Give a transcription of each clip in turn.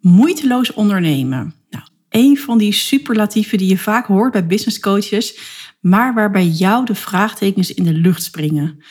Moeiteloos ondernemen. Nou, een van die superlatieven die je vaak hoort bij business coaches, maar waarbij jou de vraagtekens in de lucht springen.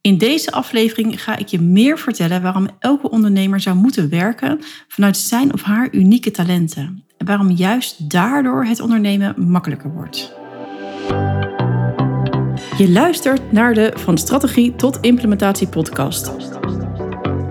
In deze aflevering ga ik je meer vertellen waarom elke ondernemer zou moeten werken vanuit zijn of haar unieke talenten. En waarom juist daardoor het ondernemen makkelijker wordt. Je luistert naar de Van Strategie tot Implementatie podcast.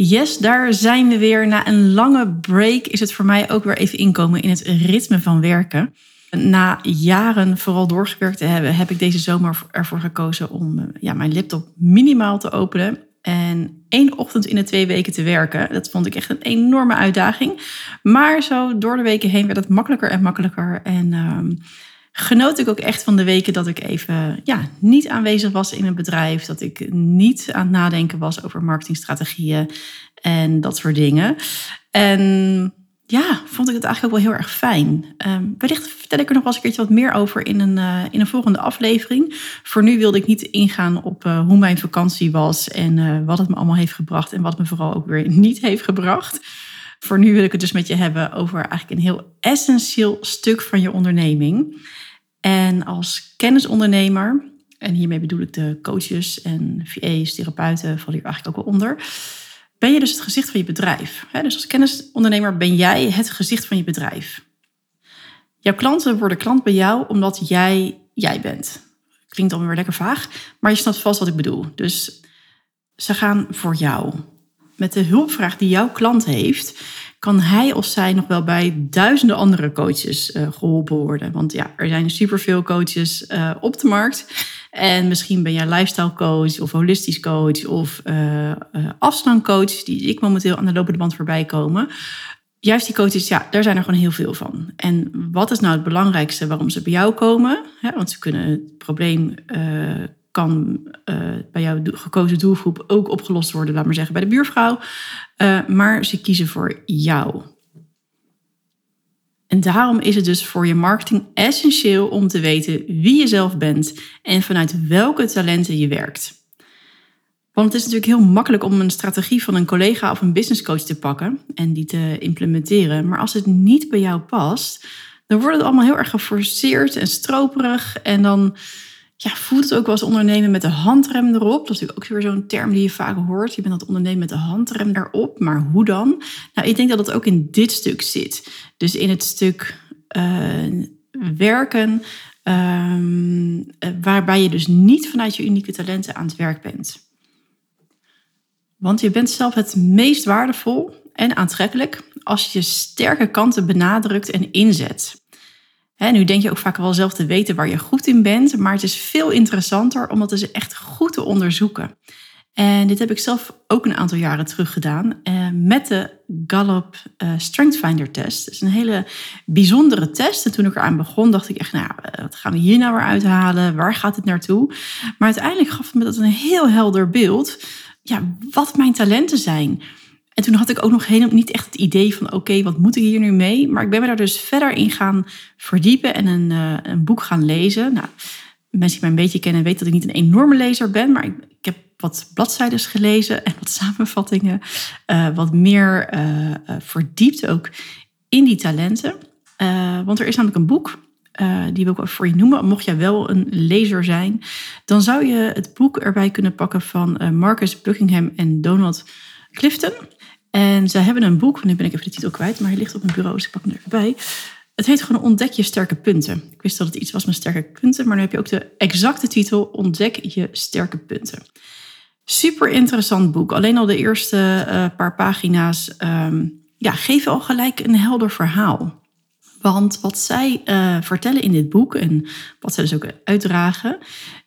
Yes, daar zijn we weer. Na een lange break is het voor mij ook weer even inkomen in het ritme van werken. Na jaren vooral doorgewerkt te hebben, heb ik deze zomer ervoor gekozen om eh, ja, mijn laptop minimaal te openen. En één ochtend in de twee weken te werken. Dat vond ik echt een enorme uitdaging. Maar zo door de weken heen werd het makkelijker en makkelijker. En uh, genoot ik ook echt van de weken dat ik even ja, niet aanwezig was in een bedrijf. Dat ik niet aan het nadenken was over marketingstrategieën en dat soort dingen. En ja, vond ik het eigenlijk ook wel heel erg fijn. Um, wellicht vertel ik er nog wel eens een keertje wat meer over in een, uh, in een volgende aflevering. Voor nu wilde ik niet ingaan op uh, hoe mijn vakantie was en uh, wat het me allemaal heeft gebracht en wat me vooral ook weer niet heeft gebracht. Voor nu wil ik het dus met je hebben over eigenlijk een heel essentieel stuk van je onderneming. En als kennisondernemer, en hiermee bedoel ik de coaches en VA's, therapeuten, vallen hier eigenlijk ook wel onder. Ben je dus het gezicht van je bedrijf? Dus als kennisondernemer ben jij het gezicht van je bedrijf. Jouw klanten worden klant bij jou omdat jij jij bent. Klinkt dan weer lekker vaag, maar je snapt vast wat ik bedoel. Dus ze gaan voor jou. Met de hulpvraag die jouw klant heeft, kan hij of zij nog wel bij duizenden andere coaches uh, geholpen worden. Want ja, er zijn superveel coaches uh, op de markt. En misschien ben jij lifestyle coach of holistisch coach of uh, afstandcoach, die ik momenteel aan de lopende band voorbij komen. Juist die coaches, ja, daar zijn er gewoon heel veel van. En wat is nou het belangrijkste waarom ze bij jou komen? want ze kunnen het probleem kan uh, bij jouw gekozen doelgroep ook opgelost worden, laat maar zeggen, bij de buurvrouw. Uh, maar ze kiezen voor jou. En daarom is het dus voor je marketing essentieel om te weten wie je zelf bent en vanuit welke talenten je werkt. Want het is natuurlijk heel makkelijk om een strategie van een collega of een businesscoach te pakken en die te implementeren. Maar als het niet bij jou past, dan wordt het allemaal heel erg geforceerd en stroperig. En dan ja, voelt het ook wel als ondernemen met de handrem erop. Dat is natuurlijk ook weer zo'n term die je vaak hoort. Je bent het ondernemen met de handrem erop. Maar hoe dan? Nou, ik denk dat het ook in dit stuk zit. Dus in het stuk uh, werken, uh, waarbij je dus niet vanuit je unieke talenten aan het werk bent. Want je bent zelf het meest waardevol en aantrekkelijk als je sterke kanten benadrukt en inzet nu denk je ook vaak wel zelf te weten waar je goed in bent, maar het is veel interessanter om dat dus echt goed te onderzoeken. En dit heb ik zelf ook een aantal jaren terug gedaan eh, met de Gallup uh, Strength Finder test. Het is een hele bijzondere test. En toen ik eraan begon, dacht ik echt, nou, eh, wat gaan we hier nou weer uithalen? Waar gaat het naartoe? Maar uiteindelijk gaf het me dat een heel helder beeld, ja, wat mijn talenten zijn. En toen had ik ook nog helemaal niet echt het idee van oké, wat moet ik hier nu mee? Maar ik ben me daar dus verder in gaan verdiepen en een, uh, een boek gaan lezen. Nou, mensen die mij een beetje kennen weten dat ik niet een enorme lezer ben, maar ik, ik heb wat bladzijden gelezen en wat samenvattingen. Uh, wat meer uh, verdiept ook in die talenten. want er is namelijk een boek die wil ik ook voor je noemen. Mocht jij wel een lezer zijn, dan zou je het boek erbij kunnen pakken van Marcus Buckingham en Donald Clifton. En ze hebben een boek, nu ben ik even de titel kwijt, maar hij ligt op mijn bureau, dus ik pak hem er even bij. Het heet gewoon Ontdek je sterke punten. Ik wist dat het iets was met sterke punten, maar nu heb je ook de exacte titel Ontdek je sterke punten. Super interessant boek. Alleen al de eerste uh, paar pagina's um, ja, geven al gelijk een helder verhaal. Want wat zij uh, vertellen in dit boek en wat zij dus ook uitdragen,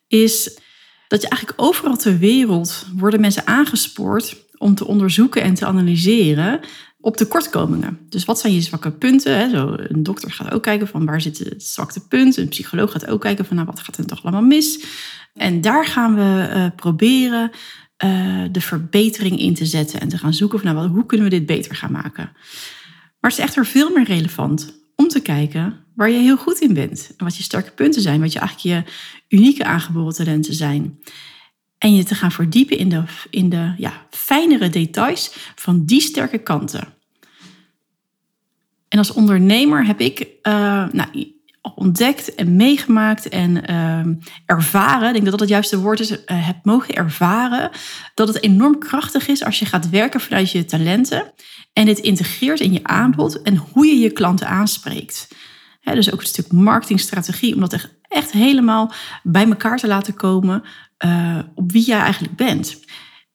is dat je eigenlijk overal ter wereld worden mensen aangespoord om te onderzoeken en te analyseren op tekortkomingen. Dus wat zijn je zwakke punten? Hè? Zo, een dokter gaat ook kijken van waar zit het zwakte punt. Een psycholoog gaat ook kijken van nou, wat gaat er toch allemaal mis. En daar gaan we uh, proberen uh, de verbetering in te zetten en te gaan zoeken van nou, hoe kunnen we dit beter gaan maken. Maar het is echter veel meer relevant om te kijken waar je heel goed in bent. En wat je sterke punten zijn, wat je eigenlijk je unieke aangeboren talenten zijn. En je te gaan verdiepen in de, in de ja, fijnere details van die sterke kanten. En als ondernemer heb ik uh, nou, ontdekt en meegemaakt en uh, ervaren, ik denk dat dat het juiste woord is, uh, heb mogen ervaren, dat het enorm krachtig is als je gaat werken vanuit je talenten en dit integreert in je aanbod en hoe je je klanten aanspreekt. dus ook een stuk marketingstrategie, om dat echt, echt helemaal bij elkaar te laten komen uh, op wie jij eigenlijk bent.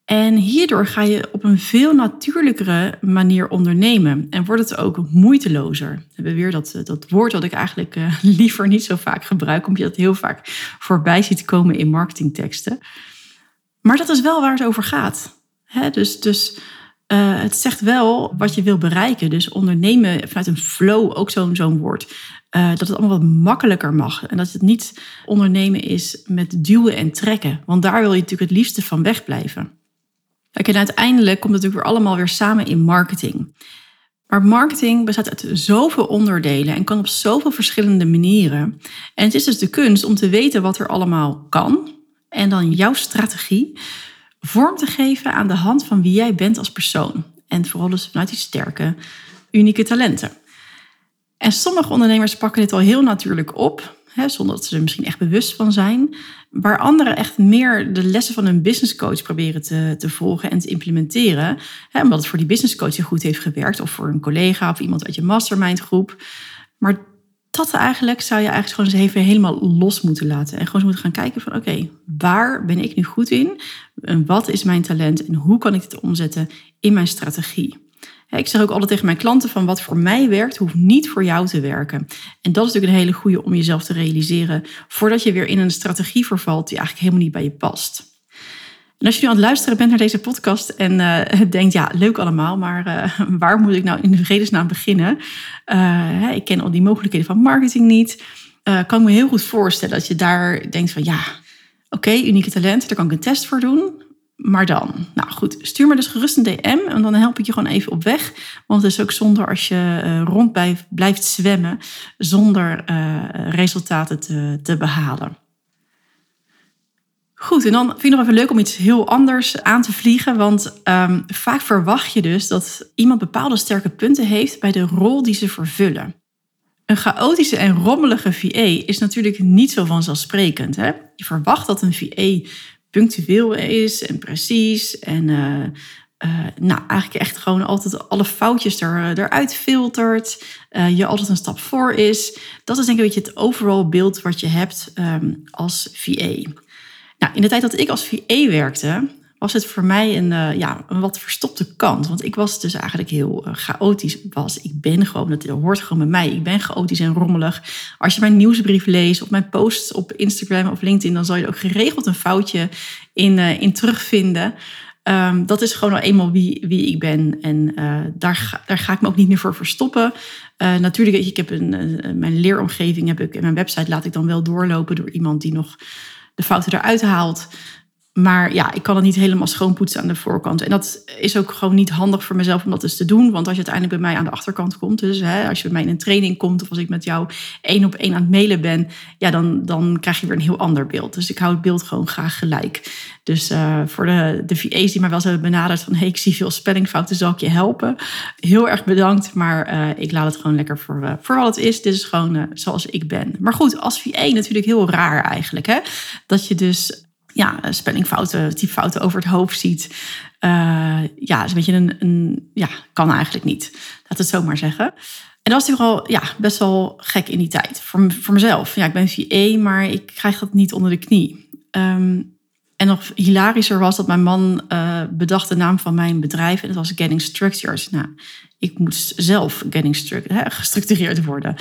En hierdoor ga je op een veel natuurlijkere manier ondernemen en wordt het ook moeitelozer. We hebben weer dat, dat woord dat ik eigenlijk uh, liever niet zo vaak gebruik, omdat je dat heel vaak voorbij ziet komen in marketingteksten. Maar dat is wel waar het over gaat. dus dus uh, het zegt wel wat je wil bereiken. Dus ondernemen vanuit een flow, ook zo'n zo'n woord. Uh, dat het allemaal wat makkelijker mag. En dat het niet ondernemen is met duwen en trekken. Want daar wil je natuurlijk het liefste van wegblijven. Kijk, en uiteindelijk komt het natuurlijk weer allemaal weer samen in marketing. Maar marketing bestaat uit zoveel onderdelen en kan op zoveel verschillende manieren. En het is dus de kunst om te weten wat er allemaal kan. En dan jouw strategie vorm te geven aan de hand van wie jij bent als persoon. En vooral dus vanuit die sterke, unieke talenten. En sommige ondernemers pakken dit al heel natuurlijk op, hè, zonder dat ze er misschien echt bewust van zijn. Waar anderen echt meer de lessen van een business coach proberen te, te volgen en te implementeren. Hè, omdat het voor die business coach goed heeft gewerkt, of voor een collega of iemand uit je mastermind groep. Maar dat eigenlijk zou je eigenlijk gewoon eens even helemaal los moeten laten. En gewoon moeten gaan kijken van oké, waar ben ik nu goed in? En wat is mijn talent? En hoe kan ik dit omzetten in mijn strategie? Ik zeg ook altijd tegen mijn klanten van wat voor mij werkt, hoeft niet voor jou te werken. En dat is natuurlijk een hele goede om jezelf te realiseren voordat je weer in een strategie vervalt die eigenlijk helemaal niet bij je past. En als je nu aan het luisteren bent naar deze podcast en uh, denkt, ja, leuk allemaal, maar uh, waar moet ik nou in de vredesnaam beginnen? Uh, ik ken al die mogelijkheden van marketing niet. kan ik me heel goed voorstellen dat je daar denkt van, ja, oké, unieke talent, daar kan ik een test voor doen. Maar dan, nou goed, stuur me dus gerust een DM en dan help ik je gewoon even op weg. Want het is ook zonder als je rond blijft zwemmen, zonder resultaten te, te behalen. Goed, en dan vind ik nog even leuk om iets heel anders aan te vliegen. Want um, vaak verwacht je dus dat iemand bepaalde sterke punten heeft bij de rol die ze vervullen. Een chaotische en rommelige VA is natuurlijk niet zo vanzelfsprekend. Hè? Je verwacht dat een VA punctueel is en precies en uh, uh, nou, eigenlijk echt gewoon altijd alle foutjes er, eruit filtert. Uh, je altijd een stap voor is. Dat is denk ik een beetje het overal beeld wat je hebt um, als VA. Nou, in de tijd dat ik als VA werkte, was het voor mij een, uh, ja, een wat verstopte kant. Want ik was dus eigenlijk heel uh, chaotisch. Was. Ik ben gewoon, dat hoort gewoon bij mij. Ik ben chaotisch en rommelig. Als je mijn nieuwsbrief leest of mijn posts op Instagram of LinkedIn, dan zal je ook geregeld een foutje in, uh, in terugvinden. Um, dat is gewoon al eenmaal wie, wie ik ben. En daar, ga, daar ga ik me ook niet meer voor verstoppen. natuurlijk, ik heb een, mijn leeromgeving heb ik, en mijn website laat ik dan wel doorlopen door iemand die nog de fouten eruit haalt. Maar ja, ik kan het niet helemaal schoonpoetsen aan de voorkant. En dat is ook gewoon niet handig voor mezelf om dat eens te doen. Want als je uiteindelijk bij mij aan de achterkant komt, dus hè, als je bij mij in een training komt of als ik met jou één op één aan het mailen ben, ja, dan, dan krijg je weer een heel ander beeld. Dus ik hou het beeld gewoon graag gelijk. Dus uh, voor de, de VA's die mij wel eens hebben benaderd van hey, ik zie veel spellingfouten, zal ik je helpen? Heel erg bedankt, maar uh, ik laat het gewoon lekker voor, uh, voor wat het is. Dit is gewoon zoals ik ben. Maar goed, als VA natuurlijk heel raar eigenlijk. Hè? Dat je dus ja, spellingfouten, typfouten over het hoofd ziet. Uh, ja, is een beetje een, Ja, kan eigenlijk niet. Laat het zo maar zeggen. En dat was natuurlijk al ja, best wel gek in die tijd. Voor, voor mezelf. Ja, ik ben VA, maar ik krijg dat niet onder de knie. Um, en nog hilarischer was dat mijn man uh, bedacht de naam van mijn bedrijf. En dat was Getting Structured. Nou, ik moest zelf getting structured, gestructureerd worden.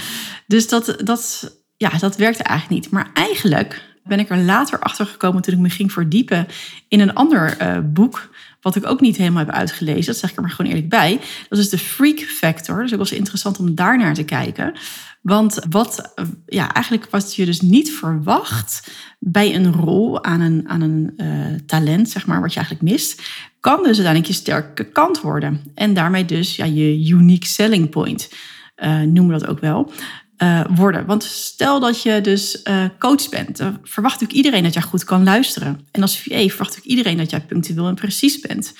Dus dat, dat, ja, dat werkte eigenlijk niet. Maar eigenlijk ben ik er later achter gekomen toen ik me ging verdiepen in een ander uh, boek. wat ik ook niet helemaal heb uitgelezen, dat zeg ik er maar gewoon eerlijk bij, dat is de freak factor. Dus ook was interessant om daar naar te kijken. Want wat, ja, eigenlijk wat je dus niet verwacht bij een rol aan een, aan een uh, talent, zeg maar, wat je eigenlijk mist, kan dus uiteindelijk je sterke kant worden. En daarmee dus ja, je unique selling point, uh, noemen we dat ook wel. Uh, worden. Want stel dat je dus uh, coach bent, dan verwacht natuurlijk iedereen dat jij goed kan luisteren. En als VA verwacht natuurlijk iedereen dat jij punctueel en precies bent.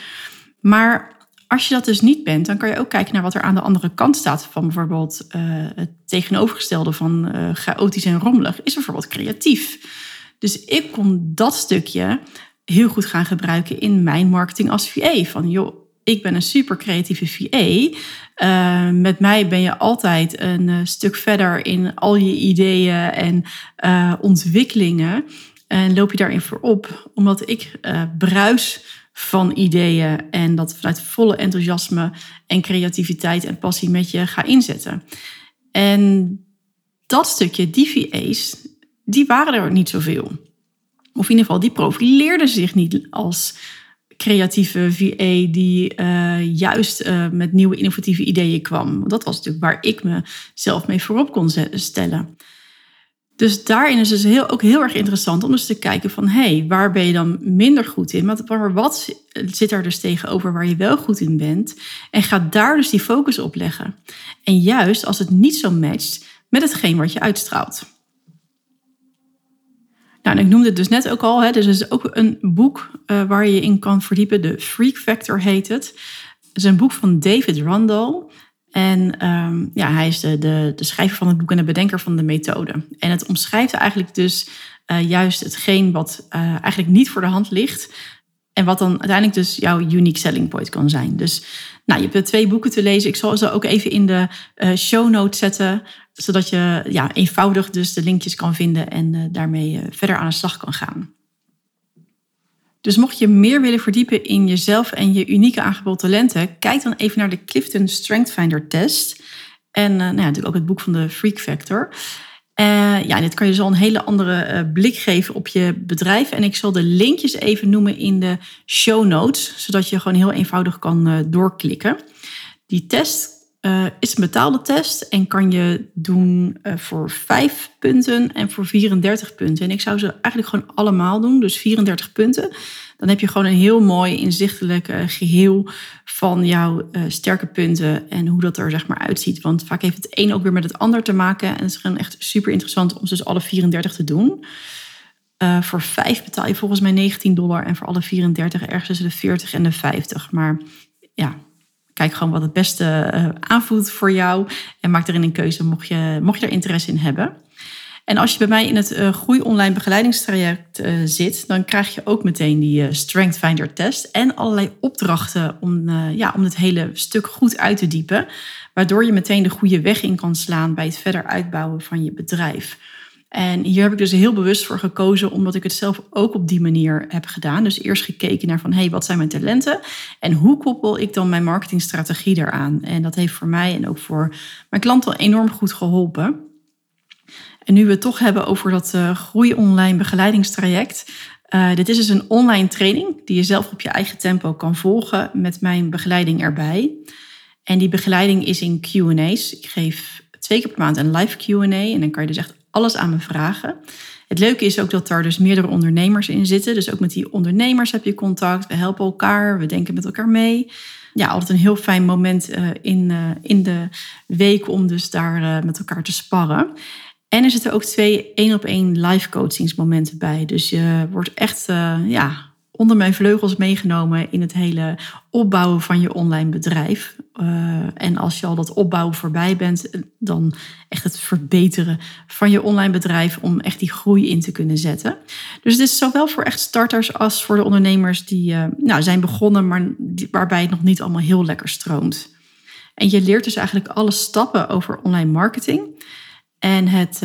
Maar als je dat dus niet bent, dan kan je ook kijken naar wat er aan de andere kant staat. Van bijvoorbeeld uh, het tegenovergestelde van chaotisch en rommelig, is bijvoorbeeld creatief. Dus ik kon dat stukje heel goed gaan gebruiken in mijn marketing als VA. Van joh, ik ben een super creatieve VA. Uh, met mij ben je altijd een uh, stuk verder in al je ideeën en uh, ontwikkelingen. En loop je daarin voorop, omdat ik bruis van ideeën en dat vanuit volle enthousiasme en creativiteit en passie met je ga inzetten. En dat stukje, die VA's, die waren er niet zoveel. Of in ieder geval, die profileerden zich niet als creatieve VA die uh, juist uh, met nieuwe innovatieve ideeën kwam. Dat was natuurlijk waar ik mezelf mee voorop kon stellen. Dus daarin is het dus ook heel erg interessant om dus te kijken van... hé, hey, waar ben je dan minder goed in? Maar wat zit er dus tegenover waar je wel goed in bent? En ga daar dus die focus op leggen. En juist als het niet zo matcht met hetgeen wat je uitstraalt. Nou, ik noemde het dus net ook al. Hè, dus er is ook een boek uh, waar je in kan verdiepen. De Freak Factor heet het. Het is een boek van David Randall. En um, ja, hij is de, de, de, schrijver van het boek en de bedenker van de methode. En het omschrijft eigenlijk dus uh, juist hetgeen wat uh, eigenlijk niet voor de hand ligt. En wat dan uiteindelijk dus jouw unique selling point kan zijn. Dus nou, je hebt twee boeken te lezen. Ik zal ze ook even in de show notes zetten. Zodat je ja, eenvoudig dus de linkjes kan vinden en uh, daarmee uh, verder aan de slag kan gaan. Dus mocht je meer willen verdiepen in jezelf en je unieke aangeboden talenten, kijk dan even naar de Clifton Strength Finder test. En nou ja, natuurlijk ook het boek van de Freak Factor. Ja, dit kan je zo een hele andere blik geven op je bedrijf. En ik zal de linkjes even noemen in de show notes, zodat je gewoon heel eenvoudig kan doorklikken. Die test is een betaalde test en kan je doen voor 5 punten en voor 34 punten. En ik zou ze eigenlijk gewoon allemaal doen, dus 34 punten. Dan heb je gewoon een heel mooi inzichtelijk geheel van jouw uh, sterke punten en hoe dat er zeg maar uitziet. Want vaak heeft het een ook weer met het ander te maken. En het is gewoon echt super interessant om dus alle 34 te doen. Uh, voor 5 betaal je volgens mij 19 dollar en voor alle 34 ergens tussen de 40 en de 50. Maar ja, kijk gewoon wat het beste uh, aanvoelt voor jou en maak erin een keuze mocht je, mocht je er interesse in hebben. En als je bij mij in het uh, Groei Online begeleidingstraject uh, zit, dan krijg je ook meteen die Strength Finder test en allerlei opdrachten om, ja, om het hele stuk goed uit te diepen, waardoor je meteen de goede weg in kan slaan bij het verder uitbouwen van je bedrijf. En hier heb ik dus heel bewust voor gekozen, omdat ik het zelf ook op die manier heb gedaan. Dus eerst gekeken naar van, hé, hey, wat zijn mijn talenten? En hoe koppel ik dan mijn marketingstrategie daaraan? En dat heeft voor mij en ook voor mijn klanten enorm goed geholpen. En nu we het toch hebben over dat uh, groei online begeleidingstraject. Uh, dit is dus een online training die je zelf op je eigen tempo kan volgen met mijn begeleiding erbij. En die begeleiding is in Q&A's. Ik geef twee keer per maand een live Q&A en dan kan je dus echt alles aan me vragen. Het leuke is ook dat daar dus meerdere ondernemers in zitten. Dus ook met die ondernemers heb je contact. We helpen elkaar, we denken met elkaar mee. Ja, altijd een heel fijn moment uh, in, uh, in de week om dus daar uh, met elkaar te sparren. En er zitten ook twee één op één live coachingsmomenten bij. Dus je wordt echt ja, onder mijn vleugels meegenomen in het hele opbouwen van je online bedrijf. Uh, en als je al dat opbouwen voorbij bent, dan echt het verbeteren van je online bedrijf om echt die groei in te kunnen zetten. Dus het is zowel voor echt starters als voor de ondernemers die uh, nou, zijn begonnen, maar waarbij het nog niet allemaal heel lekker stroomt. En je leert dus eigenlijk alle stappen over online marketing. En het,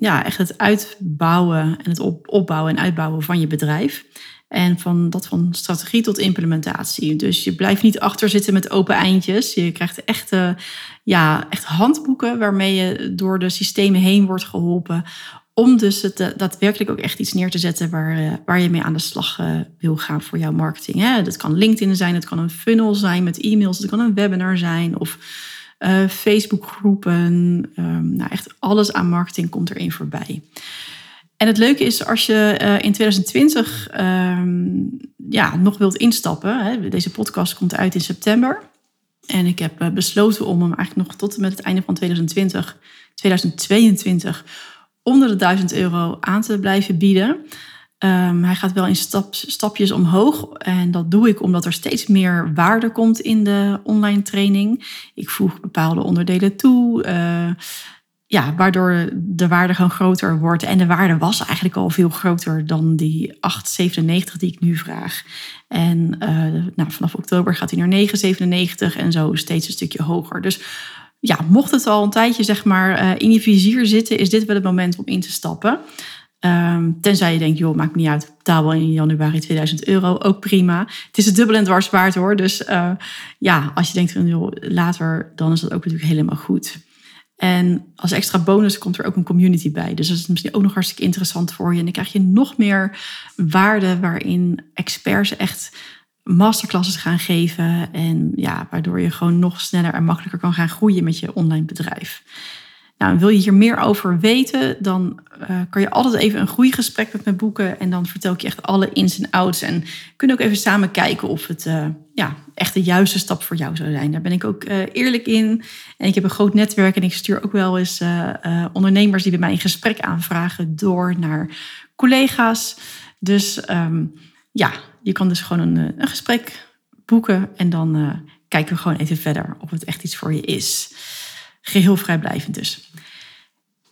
ja, echt het uitbouwen en het op, opbouwen en uitbouwen van je bedrijf. En van dat van strategie tot implementatie. Dus je blijft niet achterzitten met open eindjes. Je krijgt echt, uh, ja, echt handboeken waarmee je door de systemen heen wordt geholpen Om dus het, uh, daadwerkelijk ook echt iets neer te zetten waar, uh, waar je mee aan de slag uh, wil gaan voor jouw marketing. Dat kan LinkedIn zijn, het kan een funnel zijn met e-mails, het kan een webinar zijn of Facebookgroepen. Um, nou, echt alles aan marketing komt erin voorbij. En het leuke is als je in 2020 um, ja, nog wilt instappen. Hè? Deze podcast komt uit in september. En ik heb besloten om hem eigenlijk nog tot en met het einde van 2020, 2022 onder de 1000 euro aan te blijven bieden. Um, hij gaat wel in stap, stapjes omhoog. En dat doe ik omdat er steeds meer waarde komt in de online training. Ik voeg bepaalde onderdelen toe. Uh, ja, waardoor de waarde gewoon groter wordt. En de waarde was eigenlijk al veel groter dan die 8,97 die ik nu vraag. En uh, nou, vanaf oktober gaat hij naar 9,97 en zo steeds een stukje hoger. Dus ja, mocht het al een tijdje zeg maar, uh, in je vizier zitten, is dit wel het moment om in te stappen. Um, tenzij je denkt, joh, maakt niet uit, betaalbaar in januari 2000 euro, ook prima. Het is het dubbel en dwars waard hoor. Dus uh, ja, als je denkt, joh, later, dan is dat ook natuurlijk helemaal goed. En als extra bonus komt er ook een community bij. Dus dat is misschien ook nog hartstikke interessant voor je. En dan krijg je nog meer waarde waarin experts echt masterclasses gaan geven. En ja, waardoor je gewoon nog sneller en makkelijker kan gaan groeien met je online bedrijf. Nou, wil je hier meer over weten, dan uh, kan je altijd even een groeigesprek met me boeken. En dan vertel ik je echt alle ins en outs. En kunnen ook even samen kijken of het uh, ja, echt de juiste stap voor jou zou zijn. Daar ben ik ook uh, eerlijk in. En ik heb een groot netwerk en ik stuur ook wel eens ondernemers die bij mij een gesprek aanvragen door naar collega's. Dus um, ja, je kan dus gewoon een, een gesprek boeken en dan kijken we gewoon even verder of het echt iets voor je is. Geheel vrijblijvend dus.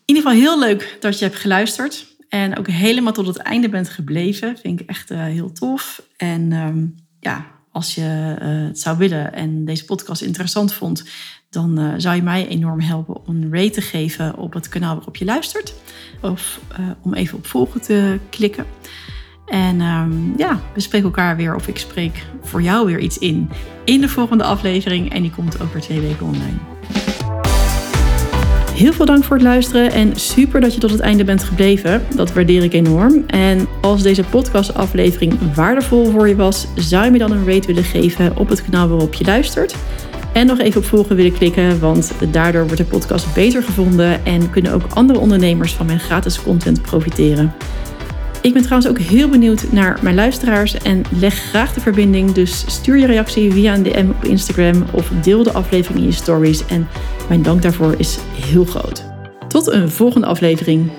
In ieder geval heel leuk dat je hebt geluisterd en ook helemaal tot het einde bent gebleven. Vind ik echt uh, heel tof. En um, ja, als je uh, het zou willen en deze podcast interessant vond, dan uh, zou je mij enorm helpen om een rate te geven op het kanaal waarop je luistert. Of om even op volgen te klikken. En um, ja, we spreken elkaar weer of ik spreek voor jou weer iets in in de volgende aflevering. En die komt over twee weken online. Heel veel dank voor het luisteren en super dat je tot het einde bent gebleven. Dat waardeer ik enorm. En als deze podcastaflevering waardevol voor je was, zou je me dan een rate willen geven op het kanaal waarop je luistert. En nog even op volgen willen klikken, want daardoor wordt de podcast beter gevonden en kunnen ook andere ondernemers van mijn gratis content profiteren. Ik ben trouwens ook heel benieuwd naar mijn luisteraars en leg graag de verbinding. Dus stuur je reactie via een DM op Instagram of deel de aflevering in je stories. En mijn dank daarvoor is heel groot. Tot een volgende aflevering.